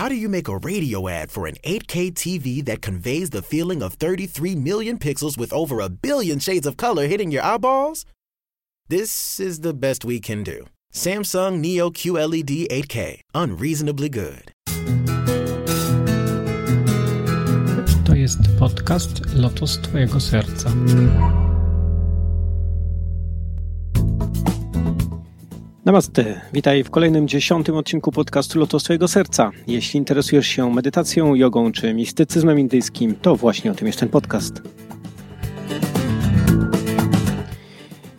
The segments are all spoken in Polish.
How do you make a radio ad for an 8K TV that conveys the feeling of 33 million pixels with over a billion shades of color hitting your eyeballs? This is the best we can do. Samsung Neo QLED 8K, unreasonably good. To jest podcast Lotos Twojego Serca. Namaste, witaj w kolejnym dziesiątym odcinku podcastu Lotos Twojego Serca. Jeśli interesujesz się medytacją, jogą czy mistycyzmem indyjskim, to właśnie o tym jest ten podcast.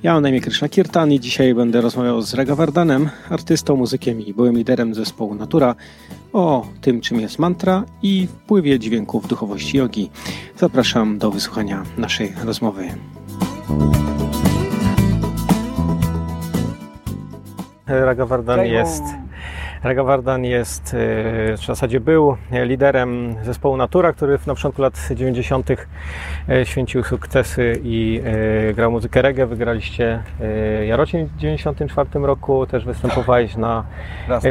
Ja mam na imię Krishna Kirtan i dzisiaj będę rozmawiał z Regavardanem, artystą, muzykiem i byłym liderem zespołu Natura, o tym, czym jest mantra i wpływie dźwięków duchowości jogi. Zapraszam do wysłuchania naszej rozmowy. Ragavardan jest Ragavardan jest, e, w zasadzie był liderem zespołu Natura, który na początku lat 90. E, święcił sukcesy i grał muzykę reggae. Wygraliście Jarocin w 94 roku, też występowałeś na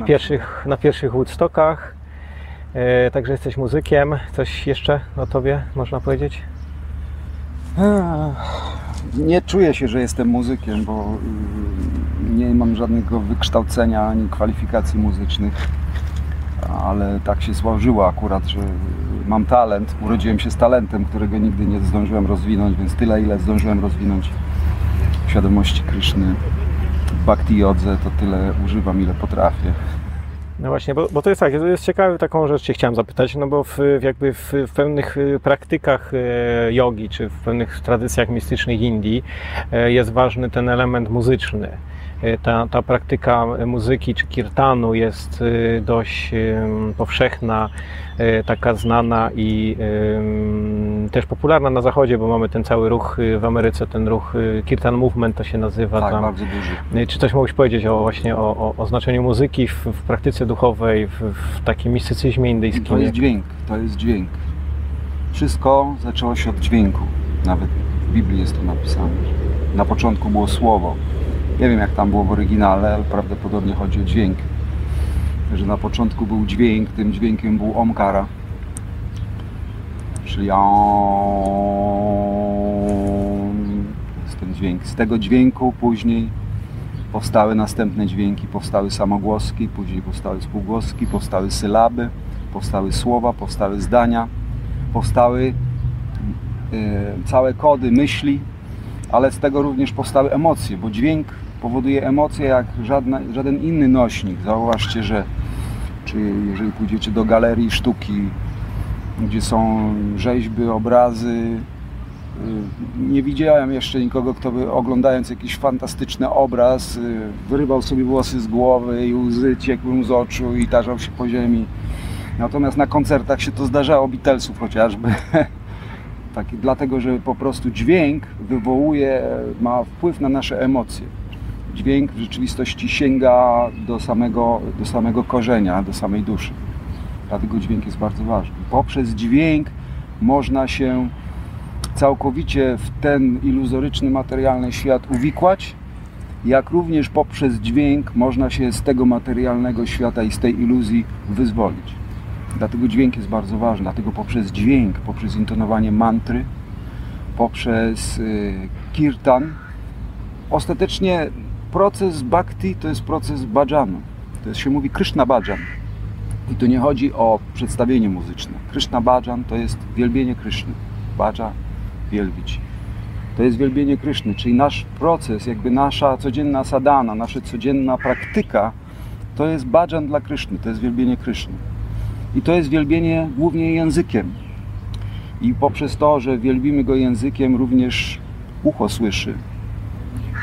pierwszych, na pierwszych Woodstockach. Także jesteś muzykiem. Coś jeszcze o tobie można powiedzieć? Nie czuję się, że jestem muzykiem, bo y, nie mam żadnego wykształcenia ani kwalifikacji muzycznych, ale tak się złożyło akurat, że mam talent. Urodziłem się z talentem, którego nigdy nie zdążyłem rozwinąć, więc tyle, ile zdążyłem rozwinąć świadomości Kryszny, bhakti jodze, to tyle używam, ile potrafię. No właśnie, bo, bo to jest tak, to jest ciekawe, taką rzecz Cię chciałem zapytać, no bo w, jakby w, w pewnych y, praktykach e, jogi, czy w pewnych tradycjach mistycznych Indii e, jest ważny ten element muzyczny. E, ta, ta praktyka muzyki czy kirtanu jest dość powszechna, taka znana i też popularna na zachodzie, bo mamy ten cały ruch w Ameryce, ten ruch kirtan movement to się nazywa. Tak, tam. bardzo duży. Czy coś mogłeś powiedzieć o właśnie o, o, o znaczeniu muzyki w, w praktyce duchowej, w, w takim mistycyzmie indyjskim? To jest dźwięk, to jest dźwięk. Wszystko zaczęło się od dźwięku. Nawet w Biblii jest to napisane. Na początku było słowo. Nie wiem jak tam było w oryginale, ale prawdopodobnie chodzi o dźwięk. Że na początku był dźwięk, tym dźwiękiem był omkara. Czyli jest ten dźwięk. Z tego dźwięku później powstały następne dźwięki, powstały samogłoski, później powstały spółgłoski, powstały sylaby, powstały słowa, powstały zdania, powstały y, całe kody myśli, ale z tego również powstały emocje, bo dźwięk powoduje emocje jak żadna, żaden inny nośnik. Zauważcie, że czy jeżeli pójdziecie do galerii sztuki, gdzie są rzeźby, obrazy, y, nie widziałem jeszcze nikogo, kto by oglądając jakiś fantastyczny obraz y, wyrywał sobie włosy z głowy i łzy ciekły mu z oczu i tarzał się po ziemi. Natomiast na koncertach się to zdarzało, Beatlesów chociażby. Taki, dlatego, że po prostu dźwięk wywołuje, ma wpływ na nasze emocje. Dźwięk w rzeczywistości sięga do samego, do samego korzenia, do samej duszy. Dlatego dźwięk jest bardzo ważny. Poprzez dźwięk można się całkowicie w ten iluzoryczny, materialny świat uwikłać, jak również poprzez dźwięk można się z tego materialnego świata i z tej iluzji wyzwolić. Dlatego dźwięk jest bardzo ważny, dlatego poprzez dźwięk, poprzez intonowanie mantry, poprzez y, kirtan, ostatecznie proces bhakti to jest proces bhajanu. To jest, się mówi Krishna Bhajan. I tu nie chodzi o przedstawienie muzyczne. Krishna Bhajan to jest wielbienie Kryszny. Bhaja, wielbić. To jest wielbienie Kryszny, czyli nasz proces, jakby nasza codzienna sadana, nasza codzienna praktyka, to jest bhajan dla Kryszny, to jest wielbienie Kryszny. I to jest wielbienie głównie językiem. I poprzez to, że wielbimy go językiem, również ucho słyszy.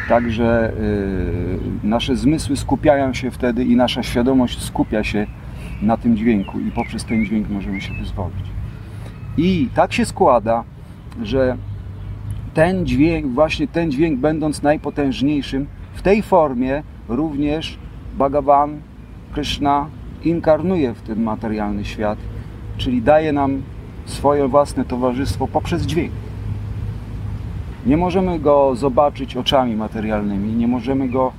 Także yy, nasze zmysły skupiają się wtedy i nasza świadomość skupia się na tym dźwięku i poprzez ten dźwięk możemy się wyzwolić. I tak się składa, że ten dźwięk, właśnie ten dźwięk będąc najpotężniejszym, w tej formie również Bhagavan, Krishna inkarnuje w ten materialny świat, czyli daje nam swoje własne towarzystwo poprzez dźwięk. Nie możemy go zobaczyć oczami materialnymi, nie możemy go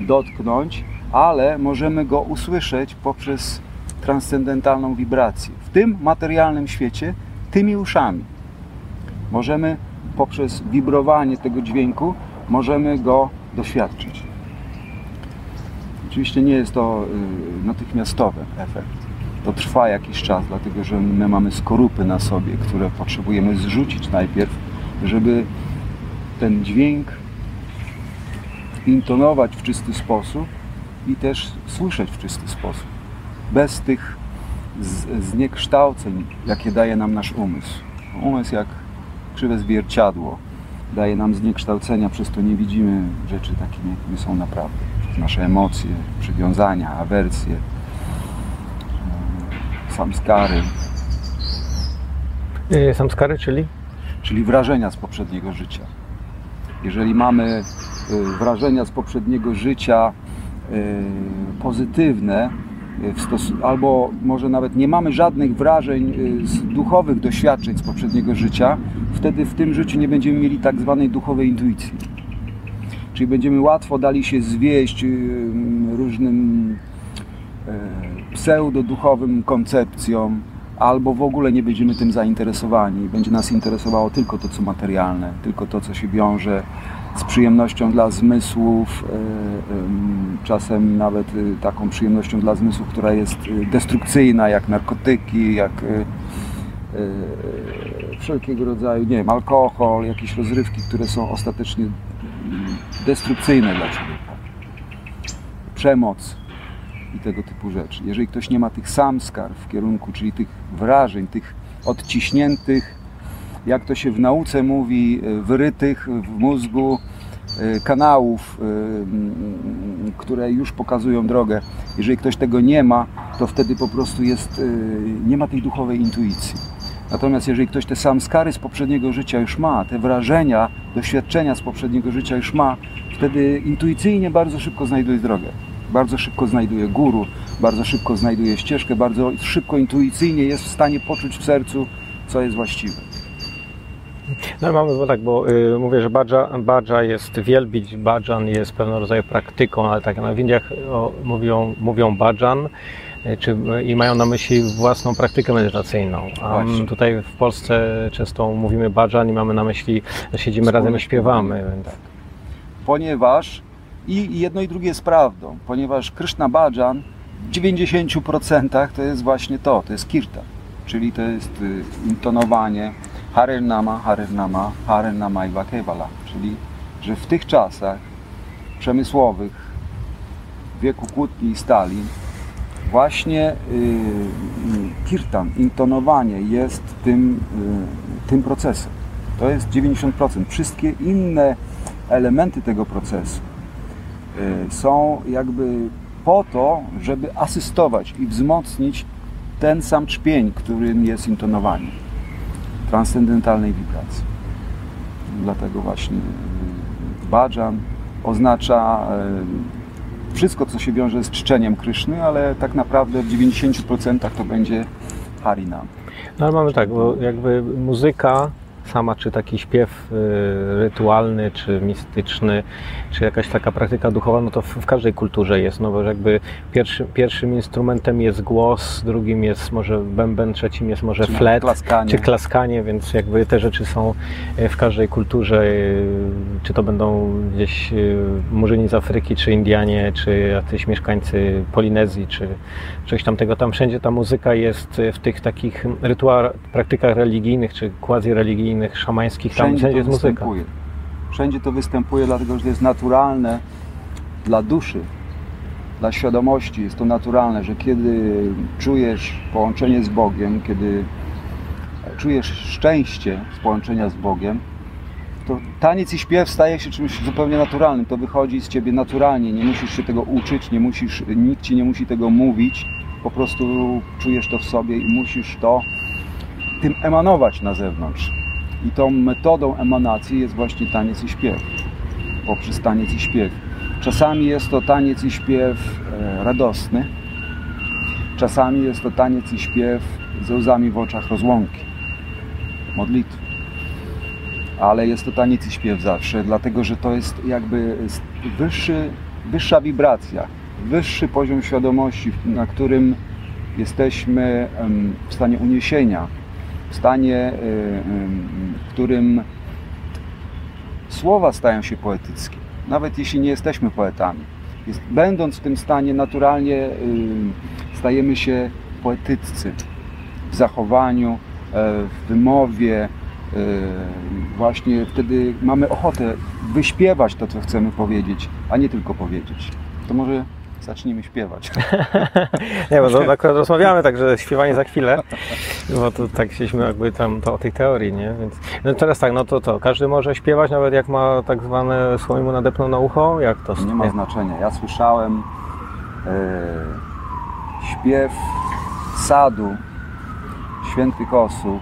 dotknąć, ale możemy go usłyszeć poprzez transcendentalną wibrację. W tym materialnym świecie, tymi uszami. Możemy poprzez wibrowanie tego dźwięku, możemy go doświadczyć. Oczywiście nie jest to y, natychmiastowy efekt. To trwa jakiś czas, dlatego że my mamy skorupy na sobie, które potrzebujemy zrzucić najpierw, żeby ten dźwięk intonować w czysty sposób i też słyszeć w czysty sposób. Bez tych zniekształceń, jakie daje nam nasz umysł. Umysł jak krzywe zwierciadło daje nam zniekształcenia, przez to nie widzimy rzeczy takimi, jakimi są naprawdę. Przez nasze emocje, przywiązania, awersje, e, samskary. E, samskary, czyli? Czyli wrażenia z poprzedniego życia. Jeżeli mamy e, wrażenia z poprzedniego życia pozytywne, albo może nawet nie mamy żadnych wrażeń duchowych doświadczeń z poprzedniego życia, wtedy w tym życiu nie będziemy mieli tak zwanej duchowej intuicji. Czyli będziemy łatwo dali się zwieść y, różnym pseudo-duchowym koncepcjom, albo w ogóle nie będziemy tym zainteresowani. Będzie nas interesowało tylko to, co materialne, tylko to, co się wiąże z przyjemnością dla zmysłów, e, czasem nawet y, taką przyjemnością dla zmysłów, która jest y, destrukcyjna, jak narkotyki, jak wszelkiego rodzaju, nie wiem, alkohol, jakieś rozrywki, które są ostatecznie destrukcyjne dla człowieka. Przemoc i tego typu rzeczy. Jeżeli ktoś nie ma tych samskar w kierunku, czyli tych wrażeń, tych odciśniętych, jak to się w nauce mówi, wyrytych w mózgu e, kanałów, e, które już pokazują drogę. Jeżeli ktoś tego nie ma, to wtedy po prostu jest, e, nie ma tej duchowej intuicji. Natomiast jeżeli ktoś te samskary z poprzedniego życia już ma, te wrażenia, doświadczenia z poprzedniego życia już ma, wtedy intuicyjnie bardzo szybko znajduje drogę. Bardzo szybko znajduje guru, bardzo szybko znajduje ścieżkę, bardzo szybko intuicyjnie jest w stanie poczuć w sercu, co jest właściwe. No mamy, bo tak, bo y, mówię, że badża, badża jest wielbić, badżan jest pewnego rodzaju praktyką, ale tak na w Indiach o, mówią, mówią badżan, E, czy, i mają na myśli własną praktykę medytacyjną. A tutaj w Polsce często mówimy bhajan i mamy na myśli, że siedzimy Wspólnie razem i śpiewamy. Tak. Ponieważ i jedno i drugie jest prawdą, ponieważ Krishna Bhajan w 90% to jest właśnie to, to jest kirtan, czyli to jest y, intonowanie Harinama, Harinama, Harinama i Vakevala, czyli że w tych czasach przemysłowych, wieku kłótni i stali, właśnie y, kirtan, intonowanie jest tym, y, tym procesem. To jest 90%. Wszystkie inne elementy tego procesu y, są jakby po to, żeby asystować i wzmocnić ten sam czpień, którym jest intonowanie transcendentalnej wibracji. Dlatego właśnie bhajan oznacza wszystko, co się wiąże z czczeniem Kryszny, ale tak naprawdę w 90% to będzie Harinam. No ale mamy tak, bo jakby muzyka sama, czy taki śpiew y, rytualny, czy mistyczny, czy jakaś taka praktyka duchowa, no to w, każdej kulturze jest, no bo jakby pierwszy, pierwszym instrumentem jest głos, drugim jest może bęben, trzecim jest może czy flet, klaskanie. czy klaskanie, więc jakby te rzeczy są y, w każdej kulturze, y, czy to będą gdzieś murzyni z Afryki, czy Indianie, czy jacyś mieszkańcy Polinezji, czy coś tamtego, tam wszędzie ta muzyka jest w tych takich rytuałach, praktykach religijnych, czy quasi-religijnych, szamańskich, tam wszędzie, wszędzie jest muzyka. Wszędzie to występuje, dlatego że to jest naturalne dla duszy, dla świadomości. Jest to naturalne, że kiedy czujesz połączenie z Bogiem, kiedy czujesz szczęście z połączenia z Bogiem, to taniec i śpiew staje się czymś zupełnie naturalnym. To wychodzi z ciebie naturalnie. Nie musisz się tego uczyć, nie musisz, nikt ci nie musi tego mówić. Po prostu czujesz to w sobie i musisz to tym emanować na zewnątrz. I tą metodą emanacji jest właśnie taniec i śpiew. Poprzez taniec i śpiew. Czasami jest to taniec i śpiew e, radosny, czasami jest to taniec i śpiew ze łzami w oczach rozłąki, modlitwy. Ale jest to taniec i śpiew zawsze, dlatego że to jest jakby wyższy, wyższa wibracja, wyższy poziom świadomości, na którym jesteśmy w stanie uniesienia, w stanie, w którym słowa stają się poetyckie, nawet jeśli nie jesteśmy poetami. Jest, będąc w tym stanie, naturalnie stajemy się poetyccy w zachowaniu, e, w wymowie. E, właśnie wtedy mamy ochotę wyśpiewać to, co chcemy powiedzieć, a nie tylko powiedzieć. To może zacznijmy śpiewać. nie, bo to akurat rozmawiamy, także śpiewanie za chwilę, bo to tak chcieliśmy jakby tam to o tej teorii, nie? Więc, no teraz tak, no to to, każdy może śpiewać, nawet jak ma tak zwane słowo nadepną na ucho, jak to? Nie ma znaczenia. Ja słyszałem e, śpiew sadu świętych osób,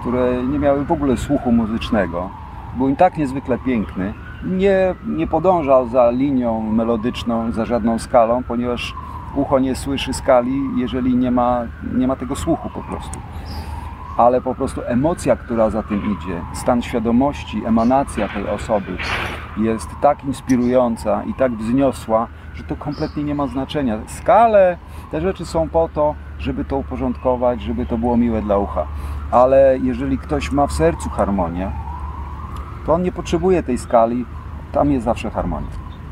które nie miały w ogóle słuchu muzycznego. Był im tak niezwykle piękny, nie, nie podążał za linią melodyczną, za żadną skalą, ponieważ ucho nie słyszy skali, jeżeli nie ma, nie ma tego słuchu po prostu. Ale po prostu emocja, która za tym idzie, stan świadomości, emanacja tej osoby jest tak inspirująca i tak wzniosła, że to kompletnie nie ma znaczenia. Skale, te rzeczy są po to, żeby to uporządkować, żeby to było miłe dla ucha. Ale jeżeli ktoś ma w sercu harmonię, to on nie potrzebuje tej skali, tam jest zawsze harmonia.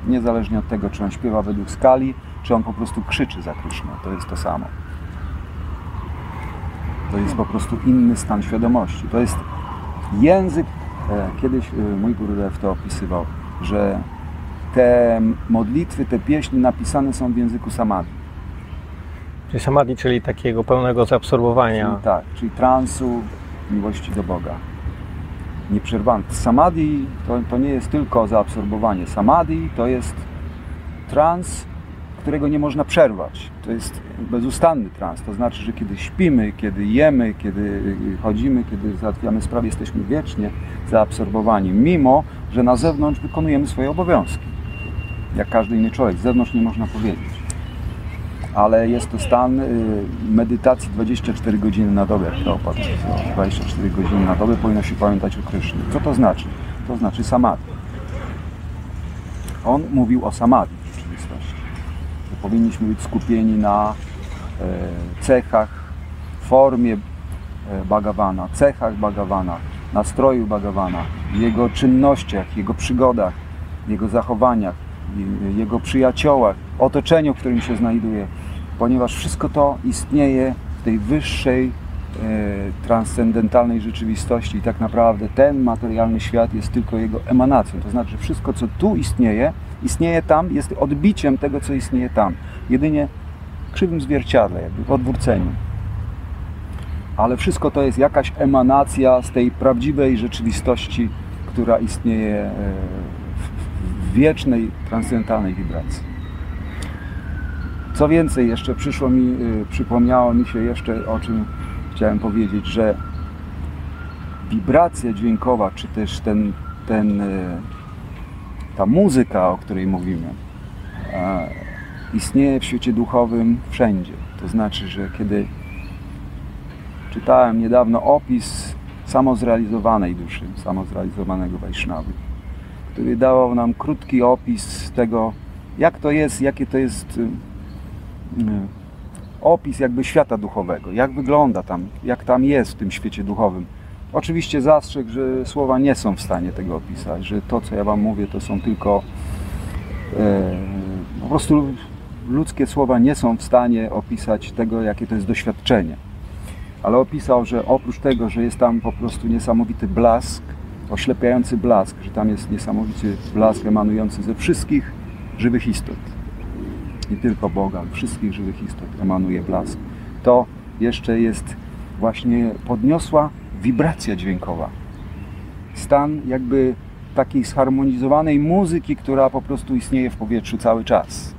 Niezależnie od tego, czy on śpiewa według skali, czy on po prostu krzyczy za Kryszną, to jest to samo. To jest po prostu inny stan świadomości. To jest język, e, kiedyś e, mój Gurudev to opisywał, że te modlitwy, te pieśni napisane są w języku samadhi. Czyli samadhi, czyli takiego pełnego zaabsorbowania. Czyli tak, czyli transu, miłości do Boga nieprzerwany. Samadhi to, to nie jest tylko zaabsorbowanie. Samadhi to jest trans, którego nie można przerwać. To jest bezustanny trans. To znaczy, że kiedy śpimy, kiedy jemy, kiedy chodzimy, kiedy załatwiamy sprawy, jesteśmy wiecznie zaabsorbowani, mimo że na zewnątrz wykonujemy swoje obowiązki. Jak każdy inny człowiek. Z zewnątrz nie można powiedzieć ale jest to stan y, medytacji 24 godziny na dobę, jak to opadł. 24 godziny na dobę powinno się pamiętać o Krysznie. Co to znaczy? To znaczy samadhi. On mówił o samadhi w rzeczywistości. Powinniśmy być skupieni na e, cechach, formie e, Bhagawana, cechach Bhagawana, nastroju Bhagawana, jego czynnościach, jego przygodach, jego zachowaniach, jego przyjaciołach, otoczeniu, w którym się znajduje, ponieważ wszystko to istnieje w tej wyższej, e, transcendentalnej rzeczywistości i tak naprawdę ten materialny świat jest tylko jego emanacją. To znaczy, wszystko, co tu istnieje, istnieje tam, jest odbiciem tego, co istnieje tam. Jedynie w krzywym zwierciadle, jakby w odwróceniu. Ale wszystko to jest jakaś emanacja z tej prawdziwej rzeczywistości, która istnieje e, w wiecznej, transcendentalnej wibracji. Co więcej, jeszcze przyszło mi, y, przypomniało mi się jeszcze o czym chciałem powiedzieć, że wibracja dźwiękowa, czy też ten, ten, y, ta muzyka, o której mówimy, istnieje w świecie duchowym wszędzie. To znaczy, że kiedy czytałem niedawno opis samozrealizowanej duszy, samozrealizowanego Wajsznawy, który dawał nam krótki opis tego, jak to jest, jakie to jest y, opis jakby świata duchowego, jak wygląda tam, jak tam jest w tym świecie duchowym. Oczywiście zastrzeg, że słowa nie są w stanie tego opisać, że to, co ja Wam mówię, to są tylko e, po prostu ludzkie słowa nie są w stanie opisać tego, jakie to jest doświadczenie. Ale opisał, że oprócz tego, że jest tam po prostu niesamowity blask, oślepiający blask, że tam jest niesamowity blask emanujący ze wszystkich żywych istot nie tylko Boga, wszystkich żywych istot emanuje blask. To jeszcze jest właśnie podniosła wibracja dźwiękowa. Stan jakby takiej zharmonizowanej muzyki, która po prostu istnieje w powietrzu cały czas.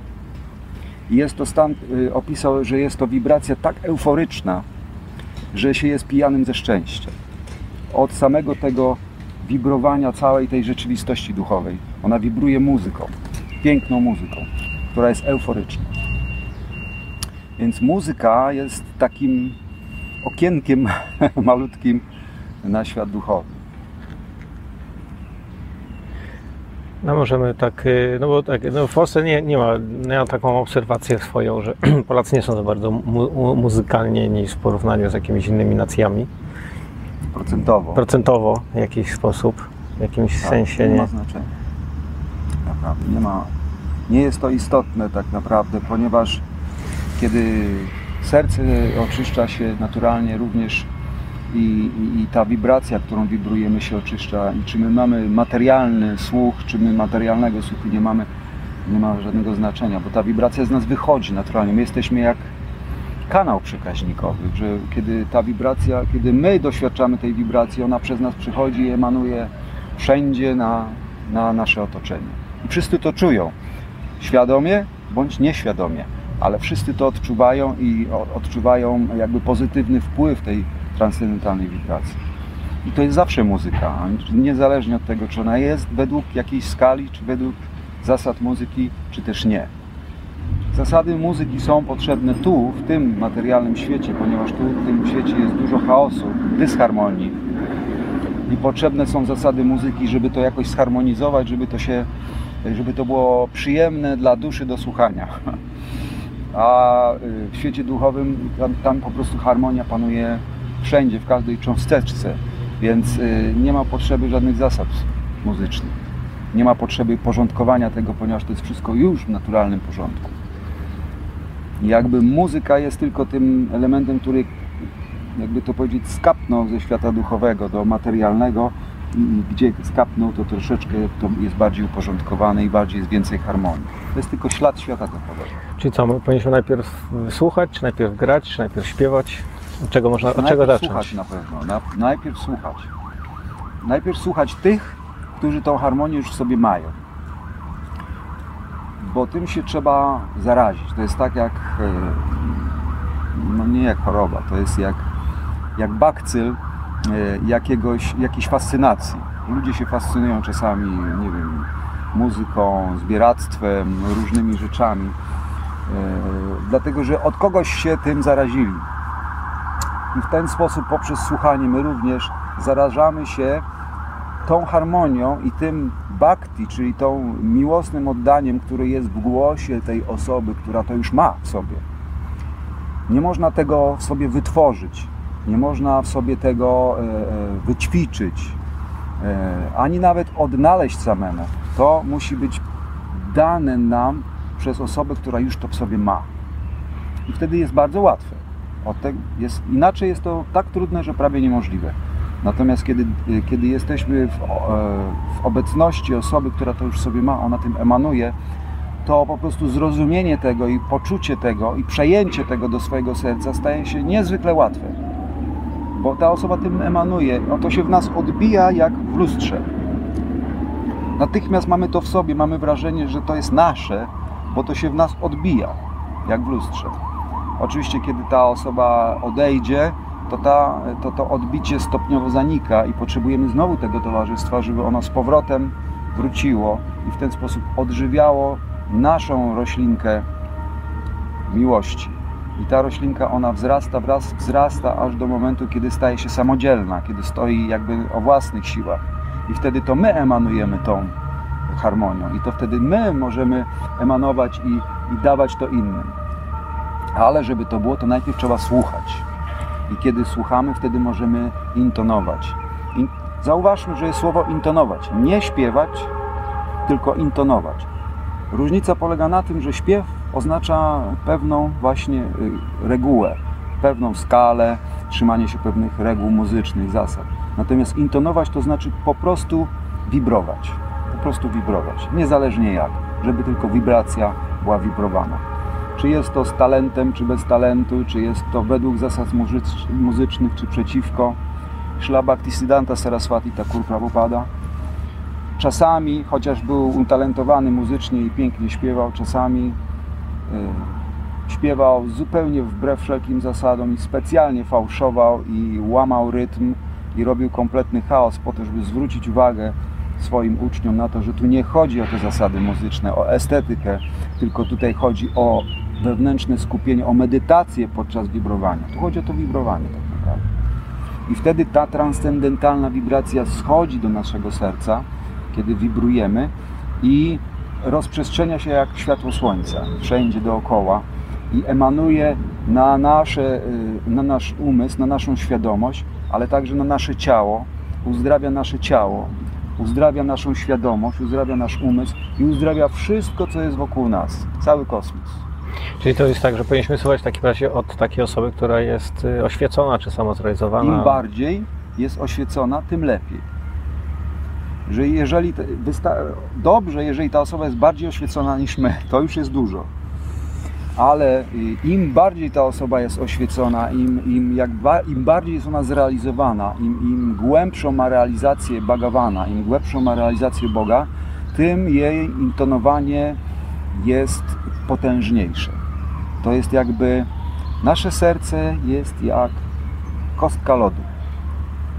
Jest to stan, y, opisał, że jest to wibracja tak euforyczna, że się jest pijanym ze szczęścia. Od samego tego wibrowania całej tej rzeczywistości duchowej. Ona wibruje muzyką, piękną muzyką która jest euforyczna. Więc muzyka jest takim okienkiem malutkim na świat duchowy. No możemy tak, y, no bo tak, no w Polsce nie, nie ma, ja mam taką obserwację swoją, że Polacy nie są za bardzo mu, muzykalnie niż w porównaniu z jakimiś innymi nacjami. Procentowo. Procentowo w jakiś sposób, w jakimś Tak, sensie nie nie. ma znaczenia. Naprawdę, nie ma. Nie jest to istotne tak naprawdę, ponieważ kiedy serce oczyszcza się naturalnie również i, i, i ta wibracja, którą wibrujemy się oczyszcza i czy my mamy materialny słuch, czy my materialnego słuchu nie mamy, nie ma żadnego znaczenia, bo ta wibracja z nas wychodzi naturalnie. My jesteśmy jak kanał przekaźnikowy, że kiedy ta wibracja, kiedy my doświadczamy tej wibracji, ona przez nas przychodzi i emanuje wszędzie na, na nasze otoczenie. I wszyscy to czują, świadomie bądź nieświadomie, ale wszyscy to odczuwają i odczuwają jakby pozytywny wpływ tej transcendentalnej wibracji. I to jest zawsze muzyka, niezależnie od tego, czy ona jest według jakiejś skali, czy według zasad muzyki, czy też nie. Zasady muzyki są potrzebne tu, w tym materialnym świecie, ponieważ tu w tym świecie jest dużo chaosu, dysharmonii. I potrzebne są zasady muzyki, żeby to jakoś zharmonizować, żeby to się, żeby to było przyjemne dla duszy do słuchania. A y, w świecie duchowym tam, tam po prostu harmonia panuje wszędzie, w każdej cząsteczce, więc y, nie ma potrzeby żadnych zasad muzycznych. Nie ma potrzeby porządkowania tego, ponieważ to jest wszystko już w naturalnym porządku. Jakby muzyka jest tylko tym elementem, który, jakby to powiedzieć, skapnął ze świata duchowego do materialnego i gdzie skapnął, to troszeczkę to jest bardziej uporządkowane i bardziej jest więcej harmonii. To jest tylko ślad świata duchowego. Czyli co, my powinniśmy najpierw słuchać, czy najpierw grać, czy najpierw śpiewać? Od czego można, od czego zacząć? słuchać na pewno. Na, najpierw słuchać. Najpierw słuchać tych, którzy tą harmonię już w sobie mają. Bo tym się trzeba zarazić. To jest tak jak, e, no nie jak choroba, to jest jak, jak bakcyl jakiegoś, jakiejś fascynacji. Ludzie się fascynują czasami, nie wiem, muzyką, zbieractwem, różnymi rzeczami. e, Dlatego, że od kogoś się tym zarazili. I w ten sposób, poprzez słuchanie, my również zarażamy się tą harmonią i tym bhakti, czyli tą miłosnym oddaniem, które jest w głosie tej osoby, która to już ma w sobie. Nie można tego w sobie wytworzyć, nie można w sobie tego e, e, wyćwiczyć, e, ani nawet odnaleźć samemu. To musi być dane nam przez osobę, która już to w sobie ma. I wtedy jest bardzo łatwe. Jest, inaczej jest to tak trudne, że prawie niemożliwe. Natomiast kiedy, kiedy jesteśmy w, w obecności osoby, która to już sobie ma, ona tym emanuje, to po prostu zrozumienie tego i poczucie tego i przejęcie tego do swojego serca staje się niezwykle łatwe. Bo ta osoba tym emanuje, no to się w nas odbija jak w lustrze. Natychmiast mamy to w sobie, mamy wrażenie, że to jest nasze, bo to się w nas odbija jak w lustrze. Oczywiście, kiedy ta osoba odejdzie, to, ta, to to odbicie stopniowo zanika i potrzebujemy znowu tego towarzystwa, żeby ono z powrotem wróciło i w ten sposób odżywiało naszą roślinkę miłości. I ta roślinka, ona wzrasta, wraz, wzrasta aż do momentu, kiedy staje się samodzielna, kiedy stoi jakby o własnych siłach. I wtedy to my emanujemy tą harmonią. I to wtedy my możemy emanować i, i dawać to innym. Ale żeby to było, to najpierw trzeba słuchać. I kiedy słuchamy, wtedy możemy intonować. In... Zauważmy, że jest słowo intonować. Nie śpiewać, tylko intonować. Różnica polega na tym, że śpiew oznacza pewną właśnie y, regułę, pewną skalę, trzymanie się pewnych reguł muzycznych, zasad. Natomiast intonować to znaczy po prostu wibrować. Po prostu wibrować. Niezależnie jak, żeby tylko wibracja była wibrowana. Czy jest to z talentem, czy bez talentu, czy jest to według zasad muzycz- muzycznych, czy przeciwko. Śla Bhaktisiddhanta Saraswati Thakur Prabhupada czasami, chociaż był utalentowany muzycznie i pięknie śpiewał, czasami śpiewał zupełnie wbrew wszelkim zasadom i specjalnie fałszował i łamał rytm i robił kompletny chaos po to, żeby zwrócić uwagę swoim uczniom na to, że tu nie chodzi o te zasady muzyczne, o estetykę, tylko tutaj chodzi o wewnętrzne skupienie, o medytację podczas wibrowania. Tu chodzi o to wibrowanie tak naprawdę. I wtedy ta transcendentalna wibracja schodzi do naszego serca, kiedy wibrujemy i rozprzestrzenia się jak światło słońca wszędzie dookoła i emanuje na, nasze, y, na nasz umysł, na naszą świadomość, ale także na nasze ciało, uzdrawia nasze ciało, uzdrawia naszą świadomość, uzdrawia nasz umysł i uzdrawia wszystko, co jest wokół nas, cały kosmos. Czyli to jest tak, że powinniśmy słuchać w takim razie od takiej osoby, która jest y, oświecona czy samozrealizowana. Im bardziej jest oświecona, tym lepiej. Że jeżeli dobrze, jeżeli ta osoba jest bardziej oświecona niż my, to już jest dużo. Ale y, im bardziej ta osoba jest oświecona, im, im, jak ba, im bardziej jest ona zrealizowana, im, im głębszą ma realizację Bhagawana, im głębszą ma realizację Boga, tym jej intonowanie jest potężniejsze. To jest jakby nasze serce jest jak kostka lodu.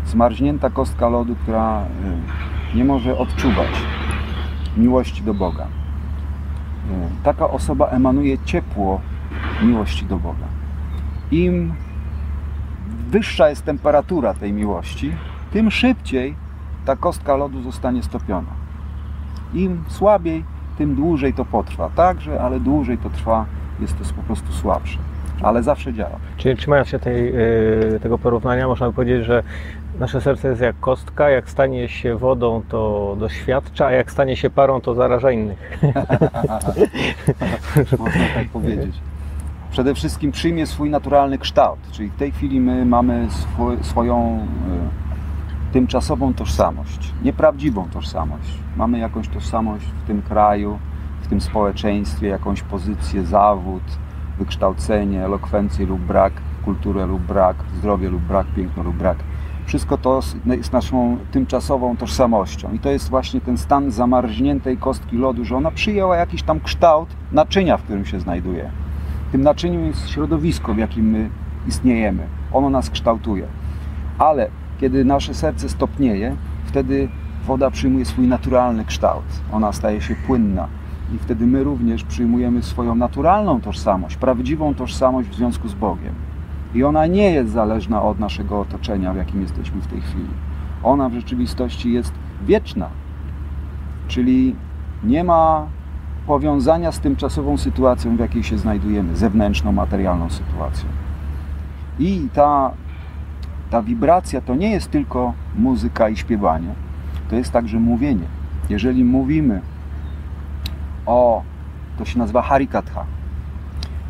Zmarznięta kostka lodu, która y, nie może odczuwać miłości do Boga. Taka osoba emanuje ciepło miłości do Boga. Im wyższa jest temperatura tej miłości, tym szybciej ta kostka lodu zostanie stopiona. Im słabiej, tym dłużej to potrwa. Także, ale dłużej to trwa, jest to po prostu słabsze. Ale zawsze działa. Czyli trzymając się tej, y, tego porównania, można by powiedzieć, że nasze serce jest jak kostka, jak stanie się wodą, to doświadcza, a jak stanie się parą, to zaraża innych. można tak powiedzieć. Przede wszystkim przyjmie swój naturalny kształt, czyli w tej chwili my mamy swój, swoją y, tymczasową tożsamość, nieprawdziwą tożsamość. Mamy jakąś tożsamość w tym kraju, w tym społeczeństwie, jakąś pozycję, zawód, wykształcenie, elokwencję lub brak, kulturę lub brak, zdrowie lub brak, piękno lub brak. Wszystko to jest naszą tymczasową tożsamością. I to jest właśnie ten stan zamarzniętej kostki lodu, że ona przyjęła jakiś tam kształt naczynia, w którym się znajduje. Tym naczyniem jest środowisko, w jakim my istniejemy. Ono nas kształtuje. Ale kiedy nasze serce stopnieje, wtedy woda przyjmuje swój naturalny kształt. Ona staje się płynna. I wtedy my również przyjmujemy swoją naturalną tożsamość, prawdziwą tożsamość w związku z Bogiem. I ona nie jest zależna od naszego otoczenia, w jakim jesteśmy w tej chwili. Ona w rzeczywistości jest wieczna. Czyli nie ma powiązania z tymczasową sytuacją, w jakiej się znajdujemy, zewnętrzną, materialną sytuacją. I ta ta wibracja to nie jest tylko muzyka i śpiewanie, to jest także mówienie. Jeżeli mówimy o, to się nazywa Harikatha,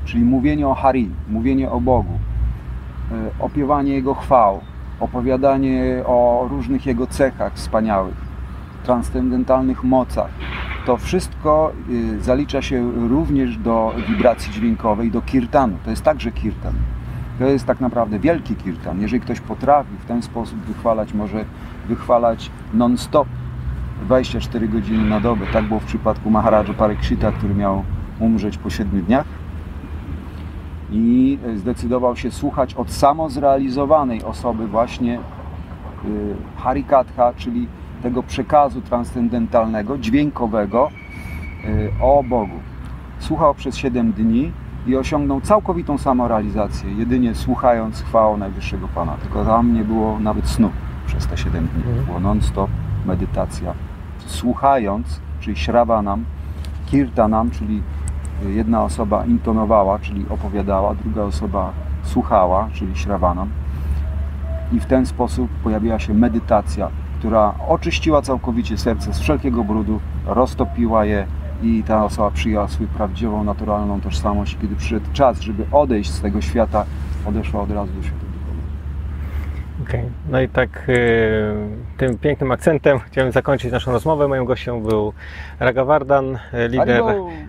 czyli mówienie o Hari, mówienie o Bogu, e, opiewanie Jego chwał, opowiadanie o różnych Jego cechach wspaniałych, transcendentalnych mocach, to wszystko e, zalicza się również do wibracji dźwiękowej, do kirtanu. To jest także kirtan. To jest tak naprawdę wielki kirtan. Jeżeli ktoś potrafi w ten sposób wychwalać, może wychwalać non-stop 24 godziny na dobę. Tak było w przypadku Maharaja Parikshita, który miał umrzeć po 7 dniach i zdecydował się słuchać od samozrealizowanej osoby właśnie y, Harikatha, czyli tego przekazu transcendentalnego, dźwiękowego y, o Bogu. Słuchał przez 7 dni i osiągnął całkowitą samorealizację, jedynie słuchając chwałą Najwyższego Pana. Tylko tam nie było nawet snu przez te 7 dni. Mhm. Było non-stop medytacja. Słuchając, czyli śrawanam, kirtanam, czyli jedna osoba intonowała, czyli opowiadała, druga osoba słuchała, czyli śrawanam. I w ten sposób pojawiła się medytacja, która oczyściła całkowicie serce z wszelkiego brudu, roztopiła je, i ta osoba przyjęła swoją prawdziwą, naturalną tożsamość. Kiedy przyszedł czas, żeby odejść z tego świata, odeszła od razu do świata okay. no i tak y, tym pięknym akcentem chciałem zakończyć naszą rozmowę. Moim gościem był Ragavardan, lider,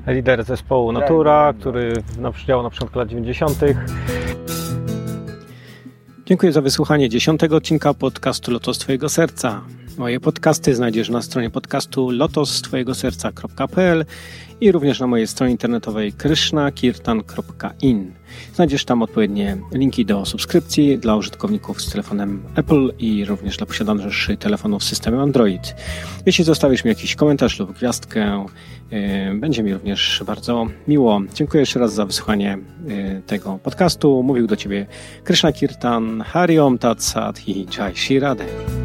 lider zespołu Natura, który no, działał na początku lat 90. Dziękuję za wysłuchanie dziesiątego odcinka podcastu Lotos Twojego Serca. Moje podcasty znajdziesz na stronie podcastu lotostwojegoserca.pl i również na mojej stronie internetowej krishnakirtan.in. Znajdziesz tam odpowiednie linki do subskrypcji dla użytkowników z telefonem Apple i również dla posiadaczy telefonów z systemem Android. Jeśli zostawisz mi jakiś komentarz lub gwiazdkę, e, będzie mi również bardzo miło. Dziękuję jeszcze raz za wysłuchanie e, tego podcastu. Mówił do Ciebie Krishna Kirtan, Hariom Tat Sat i Jai Shri Radhe.